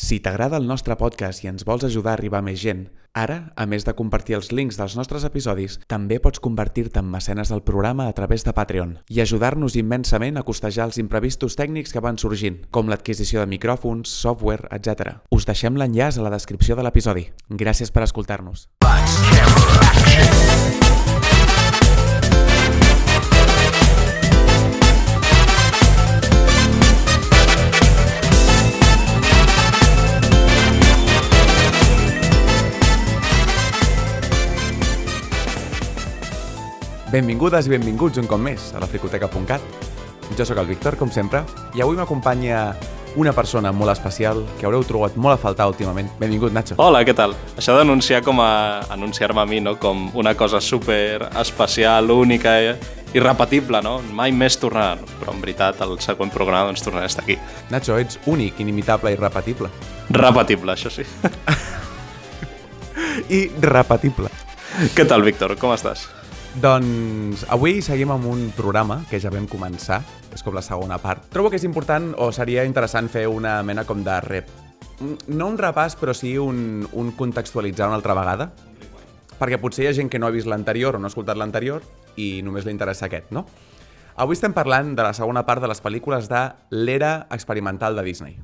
Si t'agrada el nostre podcast i ens vols ajudar a arribar a més gent, ara, a més de compartir els links dels nostres episodis, també pots convertir-te en mecenes del programa a través de Patreon i ajudar-nos immensament a costejar els imprevistos tècnics que van sorgint, com l'adquisició de micròfons, software, etc. Us deixem l'enllaç a la descripció de l'episodi. Gràcies per escoltar-nos. Benvingudes i benvinguts un cop més a la fricoteca.cat. Jo sóc el Víctor, com sempre, i avui m'acompanya una persona molt especial que haureu trobat molt a faltar últimament. Benvingut, Nacho. Hola, què tal? Això d'anunciar com a anunciar-me a mi, no? Com una cosa super especial, única i irrepetible, no? Mai més tornarà. Però en veritat, el següent programa doncs tornaré a estar aquí. Nacho, ets únic, inimitable i repetible. Repetible, això sí. I repetible. què tal, Víctor? Com estàs? Doncs avui seguim amb un programa que ja vam començar, és com la segona part. Trobo que és important o seria interessant fer una mena com de rep. No un repàs, però sí un, un contextualitzar una altra vegada, perquè potser hi ha gent que no ha vist l'anterior o no ha escoltat l'anterior i només li interessa aquest, no? Avui estem parlant de la segona part de les pel·lícules de l'era experimental de Disney.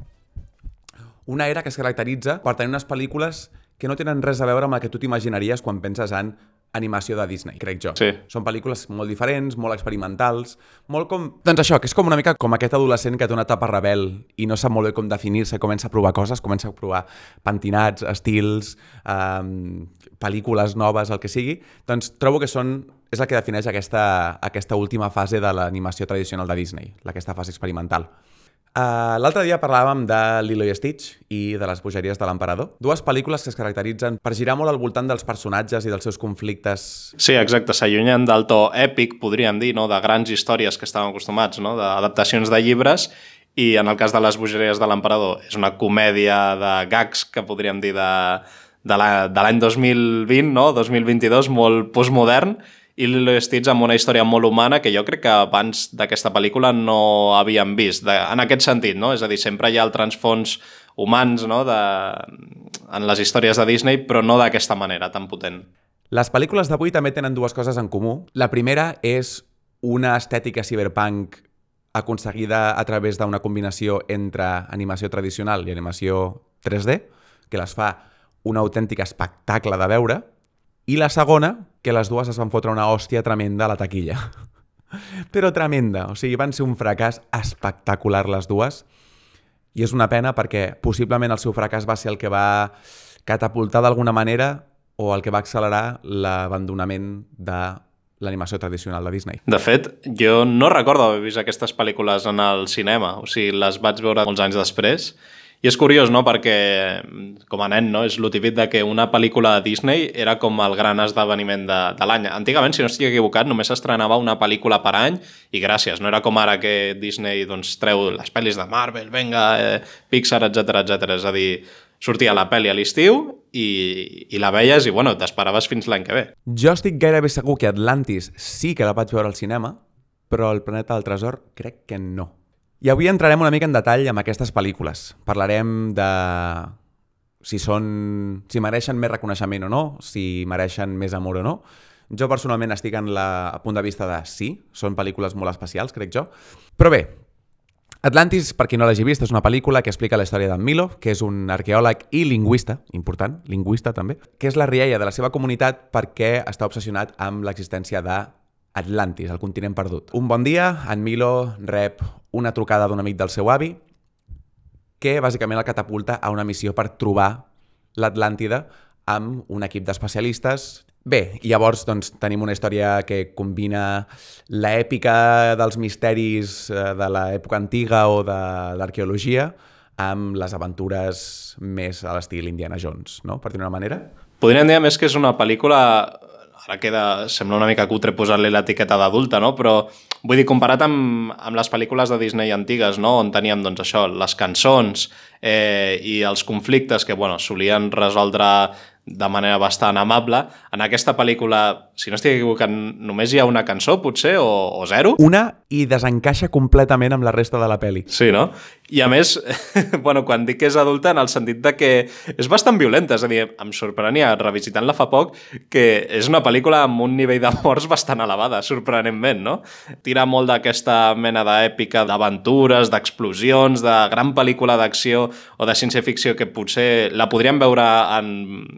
Una era que es caracteritza per tenir unes pel·lícules que no tenen res a veure amb el que tu t'imaginaries quan penses en animació de Disney, crec jo. Sí. Són pel·lícules molt diferents, molt experimentals, molt com... Doncs això, que és com una mica com aquest adolescent que té una etapa rebel i no sap molt bé com definir-se, comença a provar coses, comença a provar pentinats, estils, um, pel·lícules noves, el que sigui, doncs trobo que són és el que defineix aquesta, aquesta última fase de l'animació tradicional de Disney, aquesta fase experimental. Uh, L'altre dia parlàvem de Lilo i Stitch i de les bogeries de l'emperador. Dues pel·lícules que es caracteritzen per girar molt al voltant dels personatges i dels seus conflictes. Sí, exacte, s'allunyen del to èpic, podríem dir, no? de grans històries que estàvem acostumats, no? d'adaptacions de llibres, i en el cas de les bogeries de l'emperador és una comèdia de gags que podríem dir de, de l'any 2020, no? 2022, molt postmodern, i Lilo i Stitch amb una història molt humana que jo crec que abans d'aquesta pel·lícula no havíem vist, de, en aquest sentit, no? És a dir, sempre hi ha el transfons humans no? de, en les històries de Disney, però no d'aquesta manera tan potent. Les pel·lícules d'avui també tenen dues coses en comú. La primera és una estètica cyberpunk aconseguida a través d'una combinació entre animació tradicional i animació 3D, que les fa un autèntic espectacle de veure, i la segona, que les dues es van fotre una hòstia tremenda a la taquilla. Però tremenda, o sigui, van ser un fracàs espectacular les dues, i és una pena perquè possiblement el seu fracàs va ser el que va catapultar d'alguna manera o el que va accelerar l'abandonament de l'animació tradicional de Disney. De fet, jo no recordo haver vist aquestes pel·lícules en el cinema, o sigui, les vaig veure molts anys després, i és curiós, no?, perquè com a nen, no?, és lo típic de que una pel·lícula de Disney era com el gran esdeveniment de, de l'any. Antigament, si no estic equivocat, només s'estrenava una pel·lícula per any i gràcies, no era com ara que Disney doncs, treu les pel·lis de Marvel, venga, eh, Pixar, etc etc. És a dir, sortia la pel·li a l'estiu i, i la veies i, bueno, t'esperaves fins l'any que ve. Jo estic gairebé segur que Atlantis sí que la vaig veure al cinema, però el Planeta del Tresor crec que no. I avui entrarem una mica en detall amb aquestes pel·lícules. Parlarem de si són si mereixen més reconeixement o no, si mereixen més amor o no. Jo personalment estic en la a punt de vista de sí, són pel·lícules molt especials, crec jo. Però bé, Atlantis, per qui no l'hagi vist, és una pel·lícula que explica la història d'en Milo, que és un arqueòleg i lingüista, important, lingüista també, que és la riella de la seva comunitat perquè està obsessionat amb l'existència de Atlantis, el continent perdut. Un bon dia, en Milo rep una trucada d'un amic del seu avi que bàsicament el catapulta a una missió per trobar l'Atlàntida amb un equip d'especialistes. Bé, llavors doncs, tenim una història que combina l'èpica dels misteris eh, de l'època antiga o de l'arqueologia amb les aventures més a l'estil Indiana Jones, no? per dir una manera. Podríem dir, més, que és una pel·lícula ara queda, sembla una mica cutre posar-li l'etiqueta d'adulta, no? però vull dir, comparat amb, amb les pel·lícules de Disney antigues, no? on teníem doncs, això, les cançons, eh, i els conflictes que bueno, solien resoldre de manera bastant amable. En aquesta pel·lícula, si no estic equivocant, només hi ha una cançó, potser, o, o zero? Una i desencaixa completament amb la resta de la pel·li. Sí, no? I a més, bueno, quan dic que és adulta, en el sentit de que és bastant violenta, és a dir, em sorprenia, revisitant-la fa poc, que és una pel·lícula amb un nivell de morts bastant elevada, sorprenentment, no? Tira molt d'aquesta mena d'èpica d'aventures, d'explosions, de gran pel·lícula d'acció o de ciència-ficció que potser la podríem veure en,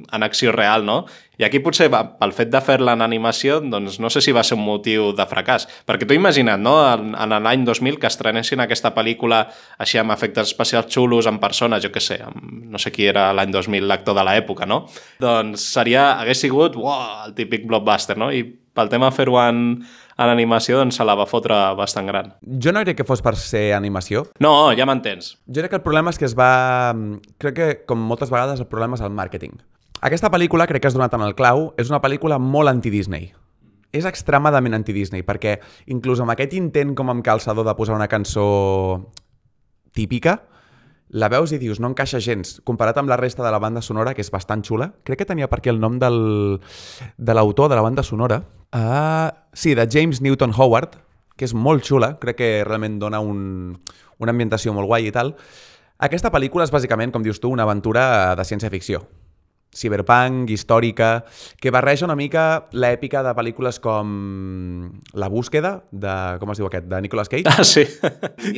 en acció real, no? I aquí potser pel fet de fer-la en animació, doncs no sé si va ser un motiu de fracàs. Perquè tu imagina't, no?, en, en l'any 2000 que estrenessin aquesta pel·lícula així amb efectes especials xulos, en persones, jo què sé, amb, no sé qui era l'any 2000 l'actor de l'època, no? Doncs seria, hagués sigut, uau, el típic blockbuster, no? I pel tema fer-ho en, en animació, doncs se la va fotre bastant gran. Jo no crec que fos per ser animació. No, ja m'entens. Jo crec que el problema és que es va... Crec que, com moltes vegades, el problema és el màrqueting. Aquesta pel·lícula, crec que has donat en el clau, és una pel·lícula molt anti-Disney. És extremadament anti-Disney, perquè inclús amb aquest intent com amb calçador de posar una cançó típica, la veus i dius, no encaixa gens. Comparat amb la resta de la banda sonora, que és bastant xula, crec que tenia per aquí el nom del, de l'autor de la banda sonora. Uh, sí, de James Newton Howard, que és molt xula, crec que realment dona un, una ambientació molt guai i tal. Aquesta pel·lícula és bàsicament, com dius tu, una aventura de ciència-ficció cyberpunk, històrica, que barreja una mica l'èpica de pel·lícules com La búsqueda, de, com es diu aquest, de Nicolas Cage. Ah, sí.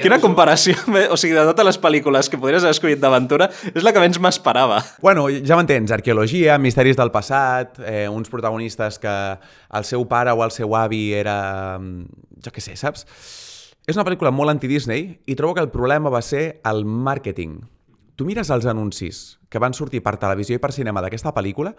Quina comparació. O sigui, de totes les pel·lícules que podries haver escollit d'aventura, és la que menys m'esperava. Bueno, ja m'entens, arqueologia, misteris del passat, eh, uns protagonistes que el seu pare o el seu avi era... jo què sé, saps? És una pel·lícula molt anti-Disney i trobo que el problema va ser el màrqueting tu mires els anuncis que van sortir per televisió i per cinema d'aquesta pel·lícula,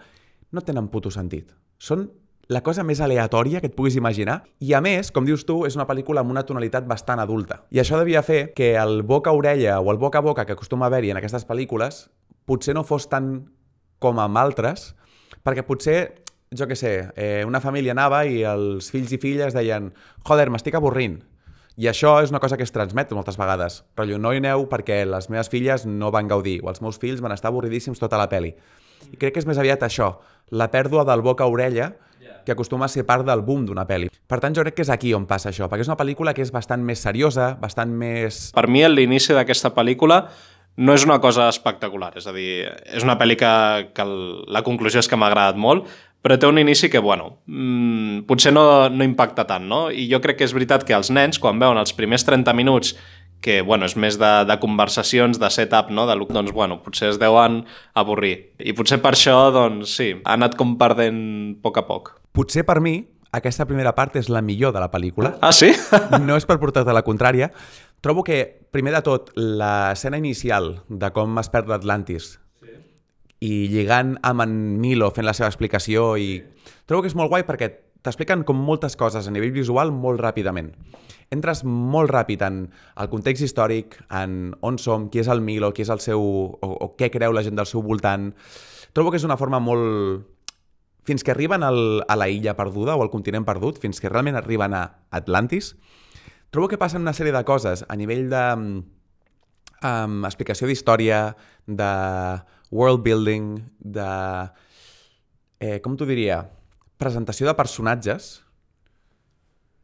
no tenen puto sentit. Són la cosa més aleatòria que et puguis imaginar. I a més, com dius tu, és una pel·lícula amb una tonalitat bastant adulta. I això devia fer que el boca-orella o el boca-a-boca que acostuma a haver-hi en aquestes pel·lícules potser no fos tant com amb altres, perquè potser, jo que sé, eh, una família anava i els fills i filles deien «Joder, m'estic avorrint, i això és una cosa que es transmet moltes vegades. Rotllo, no hi aneu perquè les meves filles no van gaudir, o els meus fills van estar avorridíssims tota la peli. I crec que és més aviat això, la pèrdua del boca a orella que acostuma a ser part del boom d'una pel·li. Per tant, jo crec que és aquí on passa això, perquè és una pel·lícula que és bastant més seriosa, bastant més... Per mi, l'inici d'aquesta pel·lícula no és una cosa espectacular, és a dir, és una pel·li que, que la conclusió és que m'ha agradat molt, però té un inici que, bueno, mmm, potser no, no impacta tant, no? I jo crec que és veritat que els nens, quan veuen els primers 30 minuts que bueno, és més de, de conversacions, de setup, no? de, doncs, bueno, potser es deuen avorrir. I potser per això, doncs, sí, ha anat com perdent a poc a poc. Potser per mi, aquesta primera part és la millor de la pel·lícula. Ah, sí? no és per portar-te la contrària. Trobo que, primer de tot, l'escena inicial de com es perd l'Atlantis i lligant amb en Milo fent la seva explicació i trobo que és molt guai perquè t'expliquen com moltes coses a nivell visual molt ràpidament. Entres molt ràpid en el context històric, en on som, qui és el Milo, qui és el seu... o, o què creu la gent del seu voltant. Trobo que és una forma molt... Fins que arriben al, a la illa perduda o al continent perdut, fins que realment arriben a Atlantis, trobo que passen una sèrie de coses a nivell de um, explicació d'història, de world building, de... Eh, com t'ho diria? Presentació de personatges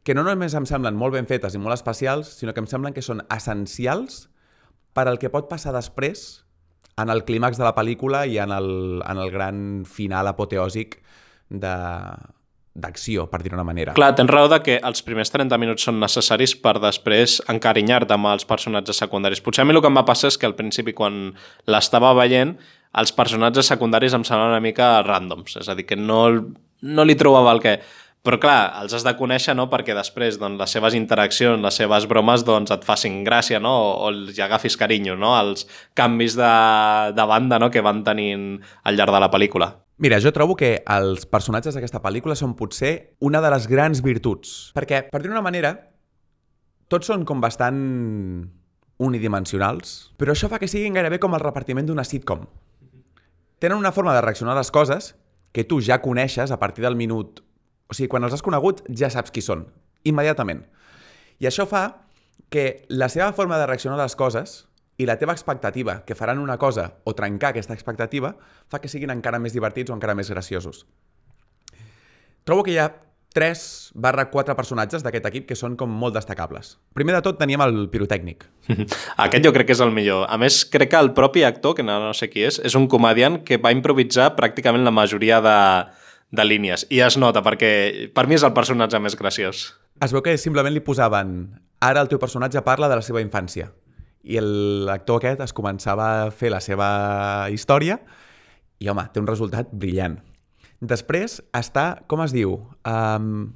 que no només em semblen molt ben fetes i molt especials, sinó que em semblen que són essencials per al que pot passar després en el clímax de la pel·lícula i en el, en el gran final apoteòsic de, d'acció, per dir-ho d'una manera. Clar, tens raó de que els primers 30 minuts són necessaris per després encarinyar-te amb els personatges secundaris. Potser a mi el que em va passar és que al principi, quan l'estava veient, els personatges secundaris em semblen una mica randoms, és a dir, que no, no li trobava el que... Però clar, els has de conèixer no? perquè després doncs, les seves interaccions, les seves bromes doncs, et facin gràcia no? o, o els agafis carinyo, no? els canvis de, de banda no? que van tenint al llarg de la pel·lícula. Mira, jo trobo que els personatges d'aquesta pel·lícula són potser una de les grans virtuts. Perquè, per dir una manera, tots són com bastant unidimensionals, però això fa que siguin gairebé com el repartiment d'una sitcom. Tenen una forma de reaccionar a les coses que tu ja coneixes a partir del minut... O sigui, quan els has conegut ja saps qui són, immediatament. I això fa que la seva forma de reaccionar a les coses i la teva expectativa que faran una cosa o trencar aquesta expectativa fa que siguin encara més divertits o encara més graciosos. Trobo que hi ha 3 barra 4 personatges d'aquest equip que són com molt destacables. Primer de tot teníem el pirotècnic. Aquest jo crec que és el millor. A més, crec que el propi actor, que no, no sé qui és, és un comediant que va improvisar pràcticament la majoria de, de línies. I es nota, perquè per mi és el personatge més graciós. Es veu que simplement li posaven ara el teu personatge parla de la seva infància. I l'actor aquest es començava a fer la seva història i, home, té un resultat brillant. Després està, com es diu? Um...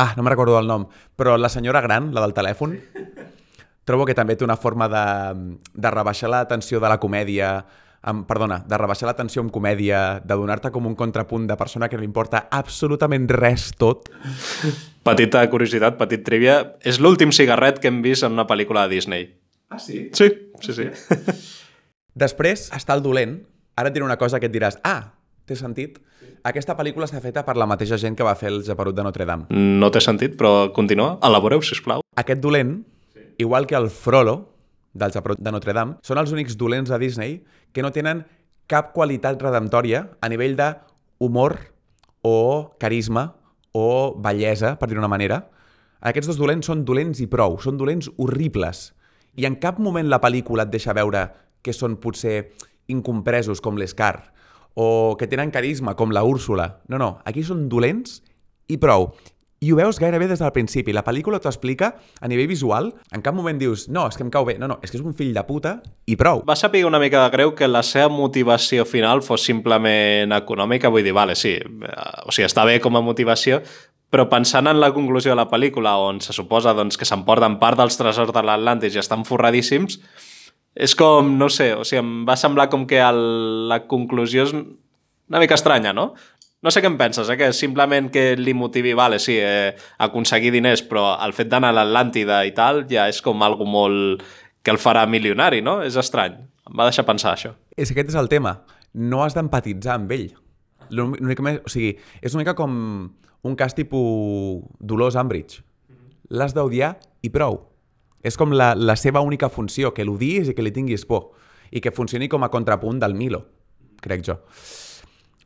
Ah, no me recordo el nom, però la senyora gran, la del telèfon, trobo que també té una forma de, de rebaixar la tensió de la comèdia, amb, perdona, de rebaixar la tensió amb comèdia, de donar-te com un contrapunt de persona que no li importa absolutament res tot. Petita curiositat, petit trivia, és l'últim cigarret que hem vist en una pel·lícula de Disney. Ah, sí? Sí, sí, sí. Després està el dolent. Ara et diré una cosa que et diràs, ah, té sentit? Aquesta pel·lícula està feta per la mateixa gent que va fer el Japerut de Notre Dame. No té sentit, però continua. Elaboreu, sisplau. Aquest dolent, igual que el Frollo del Japerut de Notre Dame, són els únics dolents de Disney que no tenen cap qualitat redemptòria a nivell de humor o carisma o bellesa, per dir una manera. Aquests dos dolents són dolents i prou, són dolents horribles. I en cap moment la pel·lícula et deixa veure que són potser incompresos com l'Escar o que tenen carisma, com la Úrsula. No, no, aquí són dolents i prou. I ho veus gairebé des del principi. La pel·lícula t'ho explica a nivell visual. En cap moment dius, no, és que em cau bé. No, no, és que és un fill de puta i prou. Va saber una mica de greu que la seva motivació final fos simplement econòmica. Vull dir, vale, sí, o sigui, està bé com a motivació, però pensant en la conclusió de la pel·lícula, on se suposa doncs, que s'emporten part dels tresors de l'Atlàntic i estan forradíssims, és com, no sé, o sigui, em va semblar com que el, la conclusió és una mica estranya, no? No sé què en penses, eh? que simplement que li motivi, vale, sí, eh, aconseguir diners, però el fet d'anar a l'Atlàntida i tal ja és com algo molt que el farà milionari, no? És estrany. Em va deixar pensar això. És que aquest és el tema. No has d'empatitzar amb ell. Més, o sigui, és una mica com un cas tipus Dolors Umbridge. L'has d'odiar i prou. És com la, la seva única funció, que l'odiis i que li tinguis por. I que funcioni com a contrapunt del Milo, crec jo.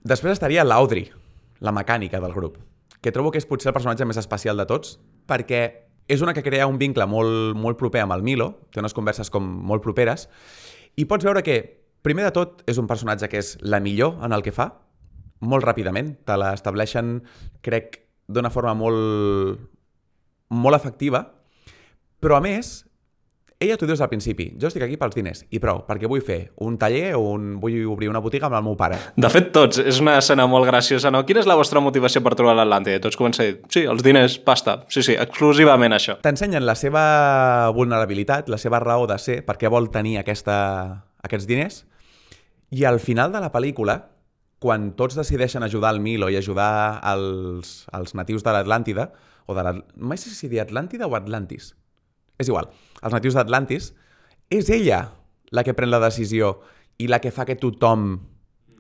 Després estaria l'Audrey, la mecànica del grup, que trobo que és potser el personatge més especial de tots, perquè és una que crea un vincle molt, molt proper amb el Milo, té unes converses com molt properes, i pots veure que, primer de tot, és un personatge que és la millor en el que fa, molt ràpidament, te l'estableixen, crec, d'una forma molt, molt efectiva, però a més, ella t'ho dius al principi, jo estic aquí pels diners, i prou, perquè vull fer un taller o un... vull obrir una botiga amb el meu pare. De fet, tots. És una escena molt graciosa, no? Quina és la vostra motivació per trobar l'Atlàntida? Tots comencen a dir, sí, els diners, pasta. Sí, sí, exclusivament això. T'ensenyen la seva vulnerabilitat, la seva raó de ser, per què vol tenir aquesta, aquests diners, i al final de la pel·lícula, quan tots decideixen ajudar el Milo i ajudar els, els natius de l'Atlàntida, o de la... mai sé si dir Atlàntida o Atlantis, és igual, els natius d'Atlantis, és ella la que pren la decisió i la que fa que tothom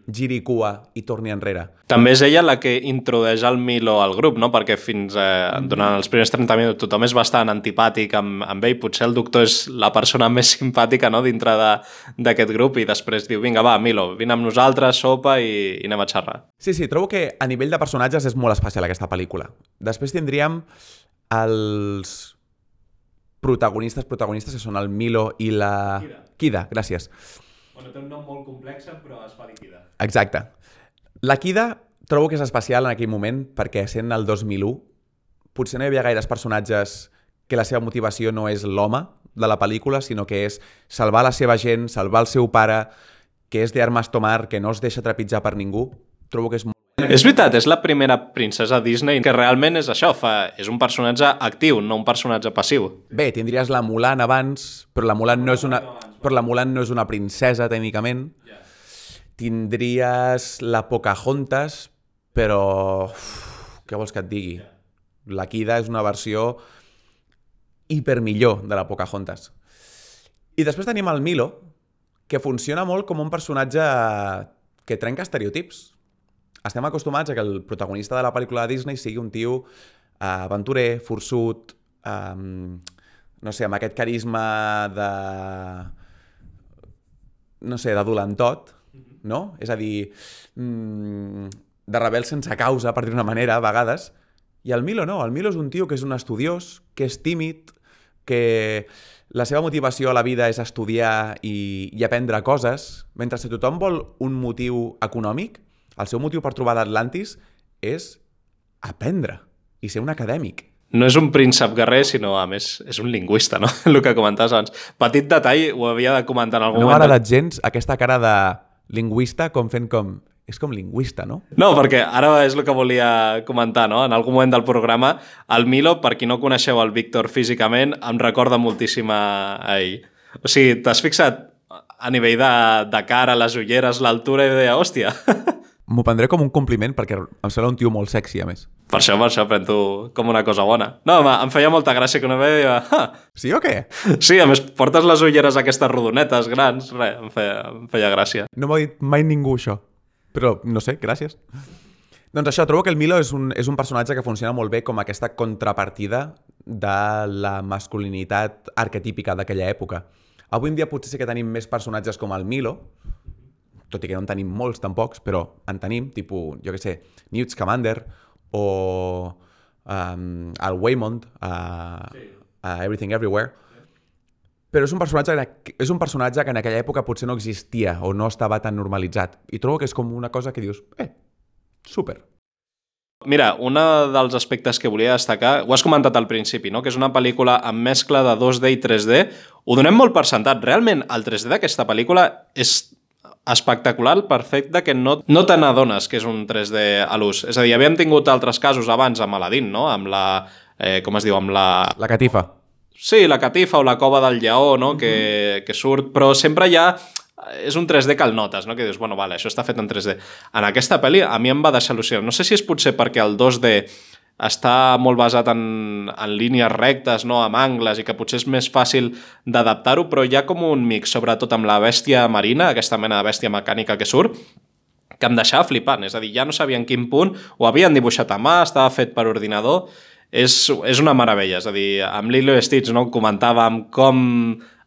giri cua i torni enrere. També és ella la que introdueix el Milo al grup, no? perquè fins eh, durant els primers 30 minuts tothom és bastant antipàtic amb, amb ell, potser el doctor és la persona més simpàtica no? dintre d'aquest grup i després diu, vinga va, Milo, vine amb nosaltres, sopa i, i anem a xerrar. Sí, sí, trobo que a nivell de personatges és molt especial aquesta pel·lícula. Després tindríem els protagonistes, protagonistes, que són el Milo i la... Kida. Kida, gràcies. Bueno, té un nom molt complex, però es fa Kida. Exacte. La Kida trobo que és especial en aquell moment perquè sent el 2001 potser no hi havia gaires personatges que la seva motivació no és l'home de la pel·lícula, sinó que és salvar la seva gent, salvar el seu pare, que és d'armes tomar, que no es deixa trepitjar per ningú. Trobo que és molt és veritat, és la primera princesa Disney que realment és això, fa, és un personatge actiu, no un personatge passiu. Bé, tindries la Mulan abans, però la Mulan no és una, però la Mulan no és una princesa, tècnicament. Tindries la Pocahontas, però... Uf, què vols que et digui? La Kida és una versió hiper millor de la Pocahontas. I després tenim el Milo, que funciona molt com un personatge que trenca estereotips estem acostumats a que el protagonista de la pel·lícula de Disney sigui un tio uh, aventurer, forçut, um, no sé, amb aquest carisma de no sé, de dolentot, no? És a dir, mm, de rebel sense causa, per dir-ho manera, a vegades. I el Milo no, el Milo és un tio que és un estudiós, que és tímid, que la seva motivació a la vida és estudiar i, i aprendre coses, mentre si tothom vol un motiu econòmic, el seu motiu per trobar l'Atlantis és aprendre i ser un acadèmic. No és un príncep guerrer, sinó, a més, és un lingüista, no? El que comentaves abans. Petit detall, ho havia de comentar en algun No m'ha moment. agradat gens aquesta cara de lingüista com fent com... És com lingüista, no? No, perquè ara és el que volia comentar, no? En algun moment del programa, el Milo, per qui no coneixeu el Víctor físicament, em recorda moltíssim a ell. O sigui, t'has fixat a nivell de, de cara, les ulleres, l'altura, i deia, hòstia, M'ho prendré com un compliment perquè em sembla un tio molt sexy, a més. per això, per això, pren-t'ho com una cosa bona. No, home, em feia molta gràcia que una vegada deia, ah, Sí o què? sí, a més, portes les ulleres aquestes rodonetes grans, res, em feia, em feia gràcia. No m'ha dit mai ningú això. Però, no sé, gràcies. Doncs això, trobo que el Milo és un, és un personatge que funciona molt bé com aquesta contrapartida de la masculinitat arquetípica d'aquella època. Avui en dia potser sí que tenim més personatges com el Milo, tot i que no en tenim molts tampoc, però en tenim, tipus, jo què sé, Newt Scamander o um, el Waymond a, a Everything Everywhere. Però és un, personatge, que- és un personatge que en aquella època potser no existia o no estava tan normalitzat. I trobo que és com una cosa que dius, eh, super. Mira, un dels aspectes que volia destacar, ho has comentat al principi, no? que és una pel·lícula amb mescla de 2D i 3D, ho donem molt per sentat. Realment, el 3D d'aquesta pel·lícula és espectacular per fet de que no, no te n'adones que és un 3D a l'ús. És a dir, havíem tingut altres casos abans amb Aladdin, no? amb la... Eh, com es diu? Amb la... La catifa. Sí, la catifa o la cova del lleó, no? que, que surt, però sempre hi ha és un 3D que el notes, no? que dius, bueno, vale, això està fet en 3D. En aquesta pel·li a mi em va deixar al·lucinant. No sé si és potser perquè el 2D està molt basat en, en línies rectes, no amb angles, i que potser és més fàcil d'adaptar-ho, però hi ha com un mix, sobretot amb la bèstia marina, aquesta mena de bèstia mecànica que surt, que em deixava flipant. És a dir, ja no sabia en quin punt, ho havien dibuixat a mà, estava fet per ordinador, és, és una meravella. És a dir, amb Lilo Stitch no, comentàvem com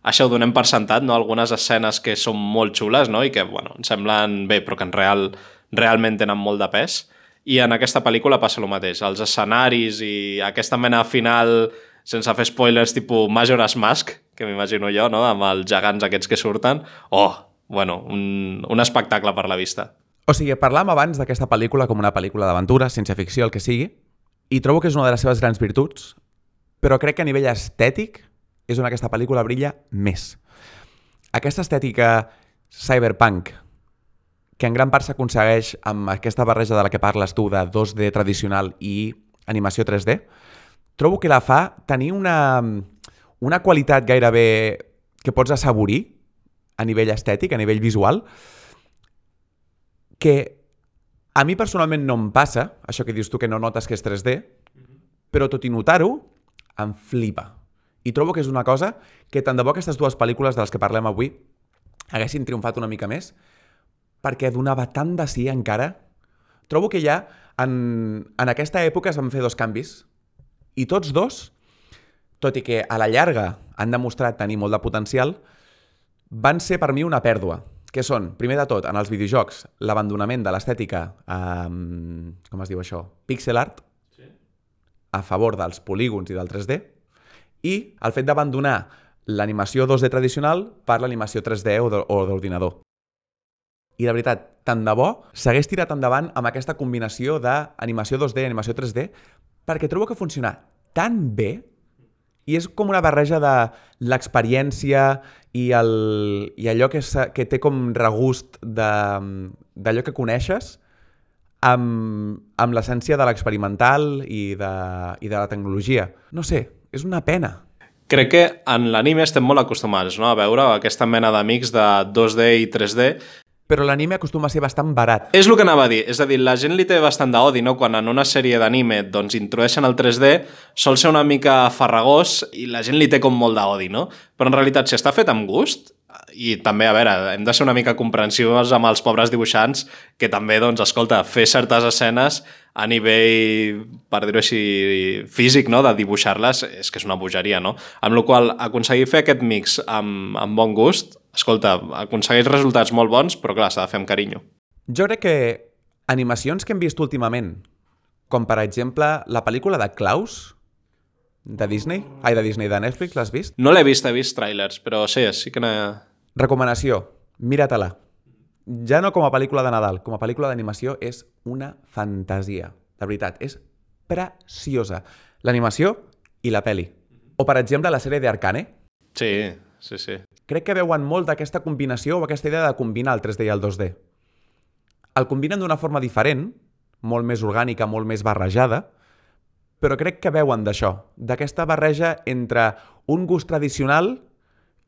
això ho donem per sentat, no? algunes escenes que són molt xules no? i que bueno, ens semblen bé, però que en real realment tenen molt de pes. I en aquesta pel·lícula passa el mateix. Els escenaris i aquesta mena final, sense fer spoilers, tipus Majora's Mask, que m'imagino jo, no? amb els gegants aquests que surten, oh, bueno, un, un espectacle per la vista. O sigui, parlàvem abans d'aquesta pel·lícula com una pel·lícula d'aventura, ciència-ficció, el que sigui, i trobo que és una de les seves grans virtuts, però crec que a nivell estètic és on aquesta pel·lícula brilla més. Aquesta estètica cyberpunk, que en gran part s'aconsegueix amb aquesta barreja de la que parles tu, de 2D tradicional i animació 3D, trobo que la fa tenir una, una qualitat gairebé que pots assaborir a nivell estètic, a nivell visual, que a mi personalment no em passa, això que dius tu que no notes que és 3D, però tot i notar-ho, em flipa. I trobo que és una cosa que tant de bo aquestes dues pel·lícules de les que parlem avui haguessin triomfat una mica més, perquè donava tant de sí encara. Trobo que ja en, en aquesta època es van fer dos canvis, i tots dos, tot i que a la llarga han demostrat tenir molt de potencial, van ser per mi una pèrdua, que són, primer de tot, en els videojocs, l'abandonament de l'estètica, um, com es diu això, pixel art, sí. a favor dels polígons i del 3D, i el fet d'abandonar l'animació 2D tradicional per l'animació 3D o de- o d'ordinador. I la veritat, tant de bo s'hagués tirat endavant amb aquesta combinació d'animació 2D i animació 3D perquè trobo que funciona tan bé i és com una barreja de l'experiència i, el, i allò que, que té com regust de- d'allò que coneixes amb, amb l'essència de l'experimental i, de, i de la tecnologia. No sé, és una pena. Crec que en l'anime estem molt acostumats no? a veure aquesta mena d'amics de 2D i 3D. Però l'anime acostuma a ser bastant barat. És el que anava a dir, és a dir, la gent li té bastant d'odi, no? Quan en una sèrie d'anime doncs, introdueixen el 3D, sol ser una mica farragós i la gent li té com molt d'odi, no? Però en realitat, si està fet amb gust, i també, a veure, hem de ser una mica comprensius amb els pobres dibuixants, que també, doncs, escolta, fer certes escenes a nivell, per dir-ho així, físic, no?, de dibuixar-les, és que és una bogeria, no? Amb la qual aconseguir fer aquest mix amb, amb bon gust escolta, aconsegueix resultats molt bons, però clar, s'ha de fer amb carinyo. Jo crec que animacions que hem vist últimament, com per exemple la pel·lícula de Klaus, de Disney, ai, de Disney, de Netflix, l'has vist? No l'he vist, he vist trailers, però sí, sí que n'he... Recomanació, mira-te-la. Ja no com a pel·lícula de Nadal, com a pel·lícula d'animació és una fantasia. De veritat, és preciosa. L'animació i la peli. O, per exemple, la sèrie d'Arcane. Sí, sí, sí. Crec que veuen molt d'aquesta combinació o aquesta idea de combinar el 3D i el 2D. El combinen d'una forma diferent, molt més orgànica, molt més barrejada, però crec que veuen d'això, d'aquesta barreja entre un gust tradicional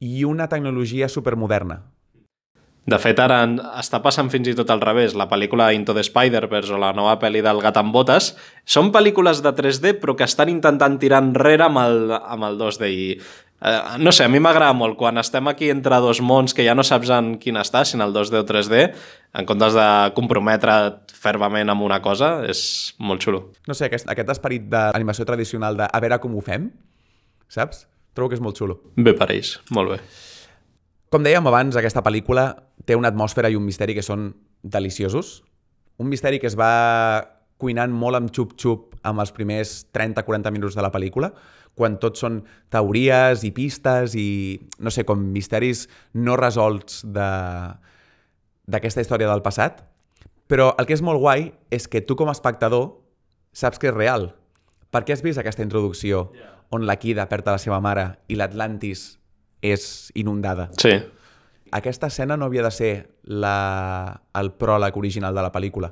i una tecnologia supermoderna. De fet, ara està passant fins i tot al revés. La pel·lícula Into the Spider-Verse o la nova pel·li del Gat amb botes són pel·lícules de 3D però que estan intentant tirar enrere amb el, amb el 2D i eh, no sé, a mi m'agrada molt quan estem aquí entre dos mons que ja no saps en quin està, si en el 2D o 3D, en comptes de comprometre't fermament amb una cosa, és molt xulo. No sé, aquest, aquest esperit d'animació tradicional de a veure com ho fem, saps? Trobo que és molt xulo. Bé per ells, molt bé. Com dèiem abans, aquesta pel·lícula té una atmosfera i un misteri que són deliciosos. Un misteri que es va cuinant molt amb xup-xup amb els primers 30-40 minuts de la pel·lícula, quan tot són teories i pistes i, no sé, com misteris no resolts de d'aquesta història del passat. Però el que és molt guai és que tu com a espectador saps que és real. Perquè has vist aquesta introducció on la Kida perd a la seva mare i l'Atlantis és inundada. Sí. Aquesta escena no havia de ser la... el pròleg original de la pel·lícula.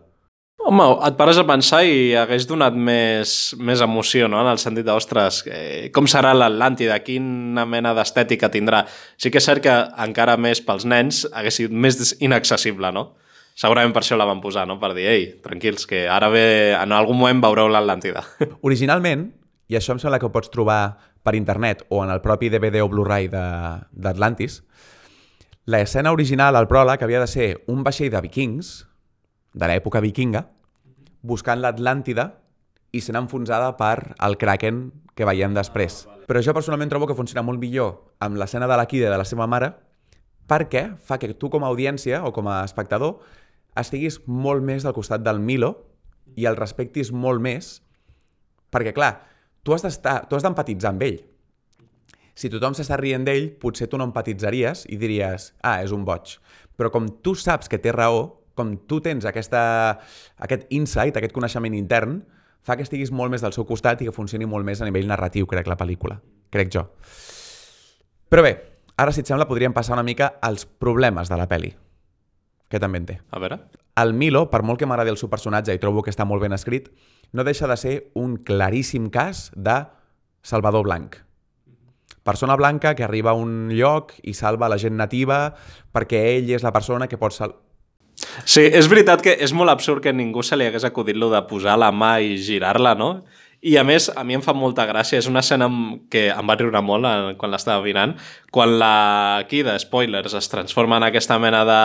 Home, et pares a pensar i hagués donat més, més emoció, no?, en el sentit de, ostres, eh, com serà l'Atlàntida, quina mena d'estètica tindrà. Sí que és cert que encara més pels nens hagués sigut més inaccessible, no? Segurament per això la van posar, no?, per dir, ei, tranquils, que ara ve, en algun moment veureu l'Atlàntida. Originalment, i això em sembla que ho pots trobar per internet o en el propi DVD o Blu-ray d'Atlantis, l'escena original, el pròleg, havia de ser un vaixell de vikings, de l'època vikinga, buscant l'Atlàntida i sent enfonsada per el Kraken que veiem després. Però jo personalment trobo que funciona molt millor amb l'escena de la Kida de la seva mare perquè fa que tu com a audiència o com a espectador estiguis molt més al costat del Milo i el respectis molt més perquè, clar, tu has d'empatitzar amb ell. Si tothom s'està rient d'ell, potser tu no empatitzaries i diries, ah, és un boig. Però com tu saps que té raó, com tu tens aquesta, aquest insight, aquest coneixement intern, fa que estiguis molt més del seu costat i que funcioni molt més a nivell narratiu, crec, la pel·lícula. Crec jo. Però bé, ara, si et sembla, podríem passar una mica als problemes de la pel·li, que també en té. A veure. El Milo, per molt que m'agradi el seu personatge i trobo que està molt ben escrit, no deixa de ser un claríssim cas de Salvador Blanc. Persona blanca que arriba a un lloc i salva la gent nativa perquè ell és la persona que pot sal... Sí, és veritat que és molt absurd que ningú se li hagués acudit lo de posar la mà i girar-la, no? I a més, a mi em fa molta gràcia, és una escena que em va riure molt quan l'estava mirant, quan la Kida, spoilers, es transforma en aquesta mena de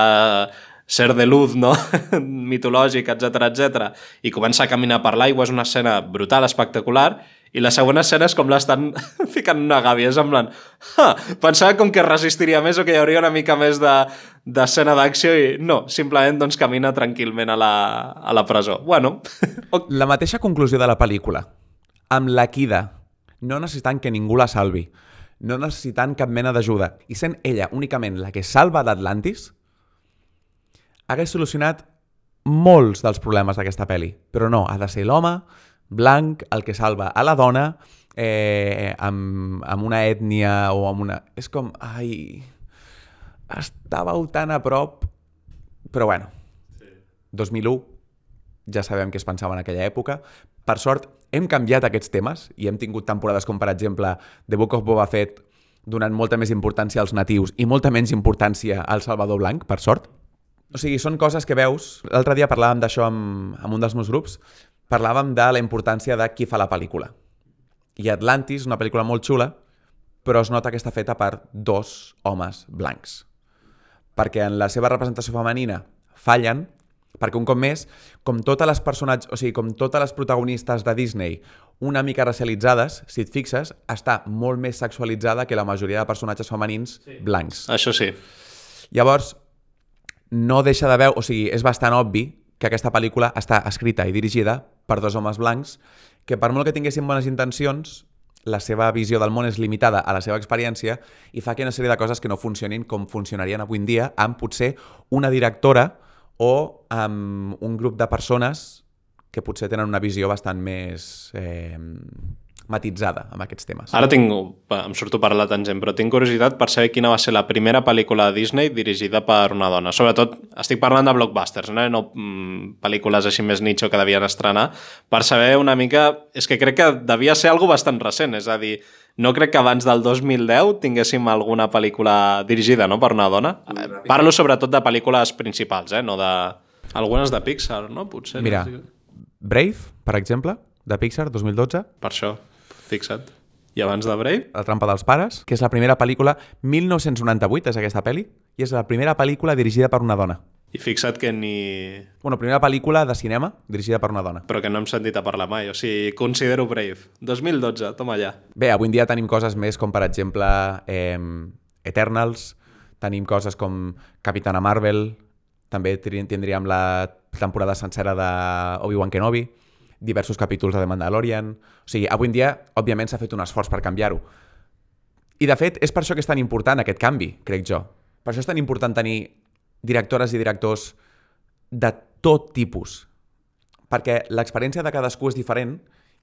ser de luz, no? mitològic, etc etc. i comença a caminar per l'aigua, és una escena brutal, espectacular, i la següent escena és com l'estan ficant una gàbia, és en plan, ha, pensava com que resistiria més o que hi hauria una mica més de d'escena d'acció i no, simplement doncs camina tranquil·ment a la, a la presó. Bueno. La mateixa conclusió de la pel·lícula, amb la Kida, no necessitant que ningú la salvi, no necessitant cap mena d'ajuda, i sent ella únicament la que salva d'Atlantis, hagués solucionat molts dels problemes d'aquesta pel·li. Però no, ha de ser l'home blanc el que salva a la dona eh, amb, amb una ètnia o amb una... És com... Ai... Estàveu tan a prop... Però bueno, 2001, ja sabem què es pensava en aquella època. Per sort, hem canviat aquests temes i hem tingut temporades com, per exemple, The Book of Boba Fett donant molta més importància als natius i molta menys importància al Salvador Blanc, per sort. O sigui, són coses que veus... L'altre dia parlàvem d'això amb, amb un dels meus grups, parlàvem de la importància de qui fa la pel·lícula. I Atlantis, una pel·lícula molt xula, però es nota que està feta per dos homes blancs. Perquè en la seva representació femenina fallen, perquè un cop més, com totes les personatges, o sigui, com totes les protagonistes de Disney una mica racialitzades, si et fixes, està molt més sexualitzada que la majoria de personatges femenins sí. blancs. això sí. Llavors, no deixa de veure, o sigui, és bastant obvi que aquesta pel·lícula està escrita i dirigida per dos homes blancs que per molt que tinguessin bones intencions, la seva visió del món és limitada a la seva experiència i fa que una sèrie de coses que no funcionin com funcionarien avui en dia amb potser una directora o amb un grup de persones que potser tenen una visió bastant més eh, matitzada amb aquests temes. Ara tinc, em surto per la tangent, però tinc curiositat per saber quina va ser la primera pel·lícula de Disney dirigida per una dona. Sobretot, estic parlant de blockbusters, no, no mm, pel·lícules així més nicho que devien estrenar, per saber una mica... És que crec que devia ser algo bastant recent, és a dir, no crec que abans del 2010 tinguéssim alguna pel·lícula dirigida no, per una dona. Parlo sobretot de pel·lícules principals, eh, no de... Algunes de Pixar, no? Potser. Mira? Brave, per exemple, de Pixar, 2012, Per això, fixa't. I abans de Brave? La trampa dels pares, que és la primera pel·lícula, 1998 és aquesta pel·li, i és la primera pel·lícula dirigida per una dona. I fixa't que ni... Bueno, primera pel·lícula de cinema dirigida per una dona. Però que no hem sentit a parlar mai. O sigui, considero Brave. 2012, toma allà. Bé, avui en dia tenim coses més com, per exemple, eh, Eternals, tenim coses com Capitana Marvel, també tindríem la temporada sencera de Obi-Wan Kenobi, diversos capítols de The Mandalorian... O sigui, avui en dia, òbviament, s'ha fet un esforç per canviar-ho. I, de fet, és per això que és tan important aquest canvi, crec jo. Per això és tan important tenir directores i directors de tot tipus. Perquè l'experiència de cadascú és diferent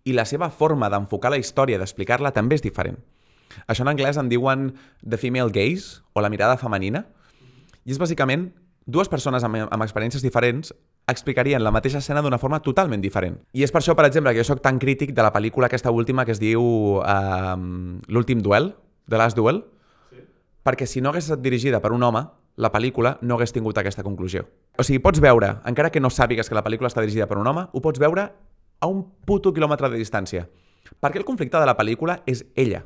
i la seva forma d'enfocar la història, d'explicar-la, també és diferent. Això en anglès en diuen the female gaze, o la mirada femenina, i és bàsicament dues persones amb, amb experiències diferents explicarien la mateixa escena d'una forma totalment diferent. I és per això, per exemple, que jo sóc tan crític de la pel·lícula aquesta última que es diu uh, L'últim duel, The Last Duel, sí. perquè si no hagués estat dirigida per un home, la pel·lícula no hagués tingut aquesta conclusió. O sigui, pots veure, encara que no sàpigues que la pel·lícula està dirigida per un home, ho pots veure a un puto quilòmetre de distància. Perquè el conflicte de la pel·lícula és ella.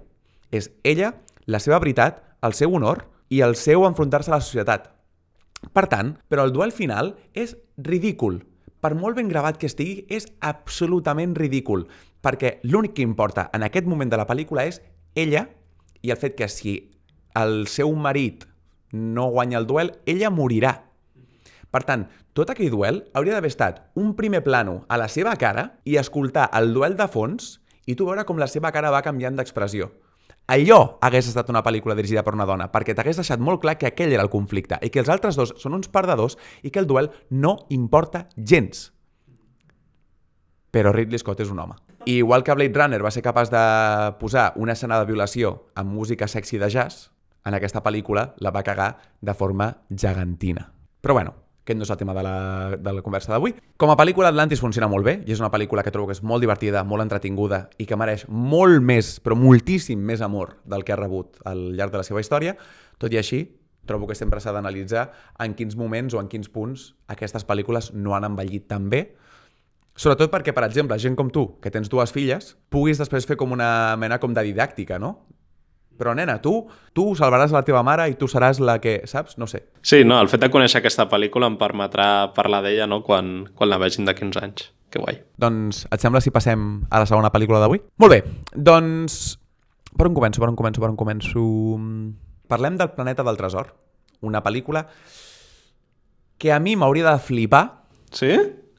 És ella, la seva veritat, el seu honor i el seu enfrontar-se a la societat. Per tant, però el duel final és ridícul. Per molt ben gravat que estigui, és absolutament ridícul. Perquè l'únic que importa en aquest moment de la pel·lícula és ella i el fet que si el seu marit no guanya el duel, ella morirà. Per tant, tot aquell duel hauria d'haver estat un primer plano a la seva cara i escoltar el duel de fons i tu veure com la seva cara va canviant d'expressió. Allò hagués estat una pel·lícula dirigida per una dona, perquè t'hagués deixat molt clar que aquell era el conflicte i que els altres dos són uns perdedors i que el duel no importa gens. Però Ridley Scott és un home. I igual que Blade Runner va ser capaç de posar una escena de violació amb música sexy de jazz, en aquesta pel·lícula la va cagar de forma gegantina. Però bueno, aquest no és el tema de la, de la conversa d'avui. Com a pel·lícula, Atlantis funciona molt bé, i és una pel·lícula que trobo que és molt divertida, molt entretinguda, i que mereix molt més, però moltíssim més amor del que ha rebut al llarg de la seva història. Tot i així, trobo que sempre s'ha d'analitzar en quins moments o en quins punts aquestes pel·lícules no han envellit tan bé, Sobretot perquè, per exemple, gent com tu, que tens dues filles, puguis després fer com una mena com de didàctica, no? Però, nena, tu, tu salvaràs la teva mare i tu seràs la que, saps? No sé. Sí, no, el fet de conèixer aquesta pel·lícula em permetrà parlar d'ella no, quan, quan la vegin d'aquí uns anys. Que guai. Doncs et sembla si passem a la segona pel·lícula d'avui? Molt bé, doncs... Per on començo, per on començo, per on començo? Parlem del Planeta del Tresor, una pel·lícula que a mi m'hauria de flipar, Sí?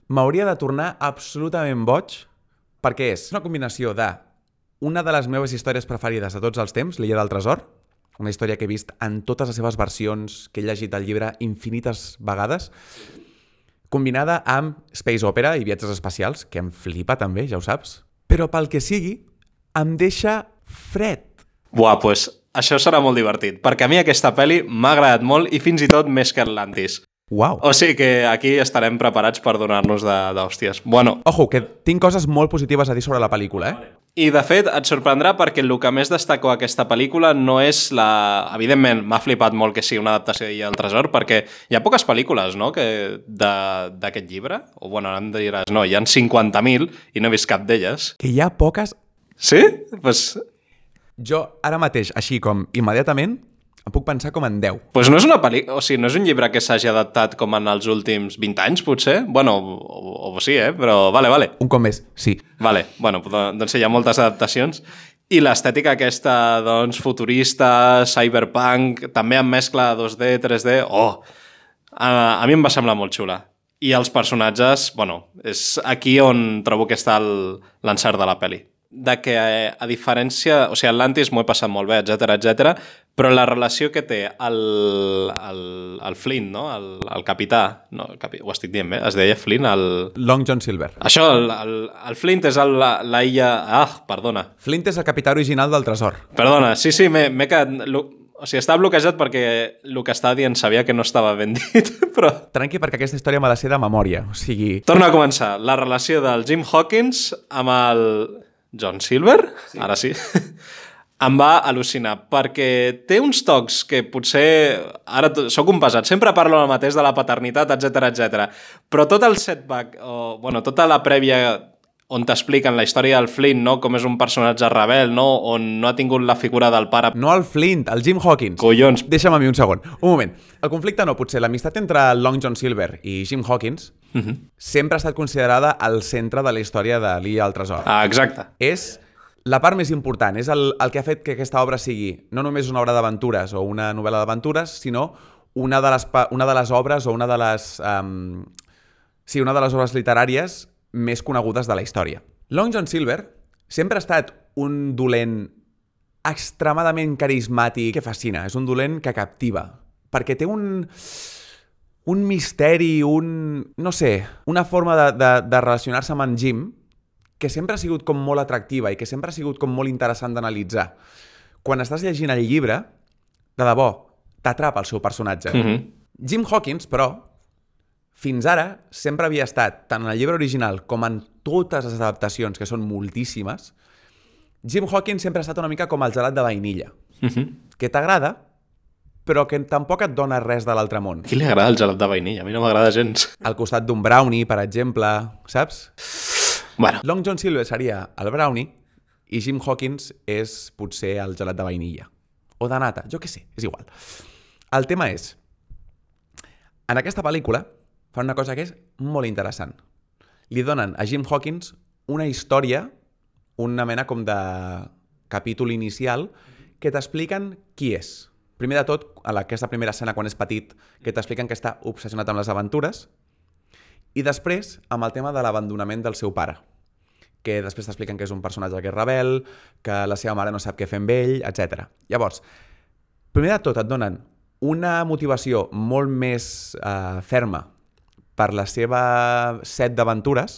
m'hauria de tornar absolutament boig, perquè és una combinació de una de les meves històries preferides de tots els temps, l'Illa del Tresor, una història que he vist en totes les seves versions, que he llegit el llibre infinites vegades, combinada amb Space Opera i viatges espacials, que em flipa també, ja ho saps. Però pel que sigui, em deixa fred. Buah, pues això serà molt divertit, perquè a mi aquesta pel·li m'ha agradat molt i fins i tot més que Atlantis. Uau! O sigui que aquí estarem preparats per donar-nos d'hòsties. Bueno, Ojo, que tinc coses molt positives a dir sobre la pel·lícula, eh? i de fet et sorprendrà perquè el que més destaco aquesta pel·lícula no és la... Evidentment, m'ha flipat molt que sigui una adaptació d'Illa del Tresor perquè hi ha poques pel·lícules, no?, que de- d'aquest llibre. O, bueno, ara em diràs, no, hi han 50.000 i no he vist cap d'elles. Que hi ha poques... Sí? Pues, Jo, ara mateix, així com immediatament, em puc pensar com en 10. pues no és una pel·li... O sigui, no és un llibre que s'hagi adaptat com en els últims 20 anys, potser? Bueno, o, o sí, eh? Però vale, vale. Un cop més, sí. Vale, bueno, doncs hi ha moltes adaptacions i l'estètica aquesta, doncs, futurista, cyberpunk, també amb mescla 2D, 3D, oh! A, a mi em va semblar molt xula. I els personatges, bueno, és aquí on trobo que està l'encert de la pel·li de que, eh, a diferència... O sigui, Atlantis m'ho he passat molt bé, etc etc. però la relació que té el, el, el Flint, no? el, el capità, no, el capi, ho estic dient bé, es deia Flint, el... Long John Silver. Això, el, el, el Flint és el, la, la illa... Ah, perdona. Flint és el capità original del tresor. Perdona, sí, sí, m'he quedat... O sigui, està bloquejat perquè el que està dient sabia que no estava ben dit, però... Tranqui, perquè aquesta història m'ha de ser de memòria, o sigui... Torna a començar. La relació del Jim Hawkins amb el John Silver, sí. ara sí, em va al·lucinar, perquè té uns tocs que potser... Ara sóc un pesat, sempre parlo el mateix de la paternitat, etc etc. però tot el setback, o, bueno, tota la prèvia on t'expliquen la història del Flint, no? com és un personatge rebel, no? on no ha tingut la figura del pare... No el Flint, el Jim Hawkins. Collons. Deixa'm a mi un segon. Un moment. El conflicte no, potser l'amistat entre Long John Silver i Jim Hawkins uh mhm. -huh. sempre ha estat considerada al centre de la història de l'Illa al Tresor. Ah, exacte. És la part més important, és el, el que ha fet que aquesta obra sigui no només una obra d'aventures o una novel·la d'aventures, sinó una de, les, una de les obres o una de les... Um, sí, una de les obres literàries més conegudes de la història. Long John Silver sempre ha estat un dolent extremadament carismàtic que fascina. És un dolent que captiva, perquè té un un misteri, un... no sé, una forma de, de, de relacionar-se amb en Jim que sempre ha sigut com molt atractiva i que sempre ha sigut com molt interessant d'analitzar. Quan estàs llegint el llibre, de debò, t'atrapa el seu personatge. Mm -hmm. Jim Hawkins, però, fins ara sempre havia estat, tant en el llibre original com en totes les adaptacions, que són moltíssimes, Jim Hawkins sempre ha estat una mica com el gelat de vainilla, mm -hmm. que t'agrada, però que tampoc et dona res de l'altre món. A qui li agrada el gelat de vainilla? A mi no m'agrada gens. Al costat d'un brownie, per exemple, saps? Bueno. Long John Silver seria el brownie i Jim Hawkins és potser el gelat de vainilla. O de nata, jo què sé, és igual. El tema és, en aquesta pel·lícula fan una cosa que és molt interessant. Li donen a Jim Hawkins una història, una mena com de capítol inicial, que t'expliquen qui és Primer de tot, a aquesta primera escena quan és petit, que t'expliquen que està obsessionat amb les aventures, i després amb el tema de l'abandonament del seu pare, que després t'expliquen que és un personatge que és rebel, que la seva mare no sap què fer amb ell, etc. Llavors, primer de tot et donen una motivació molt més eh, ferma per la seva set d'aventures,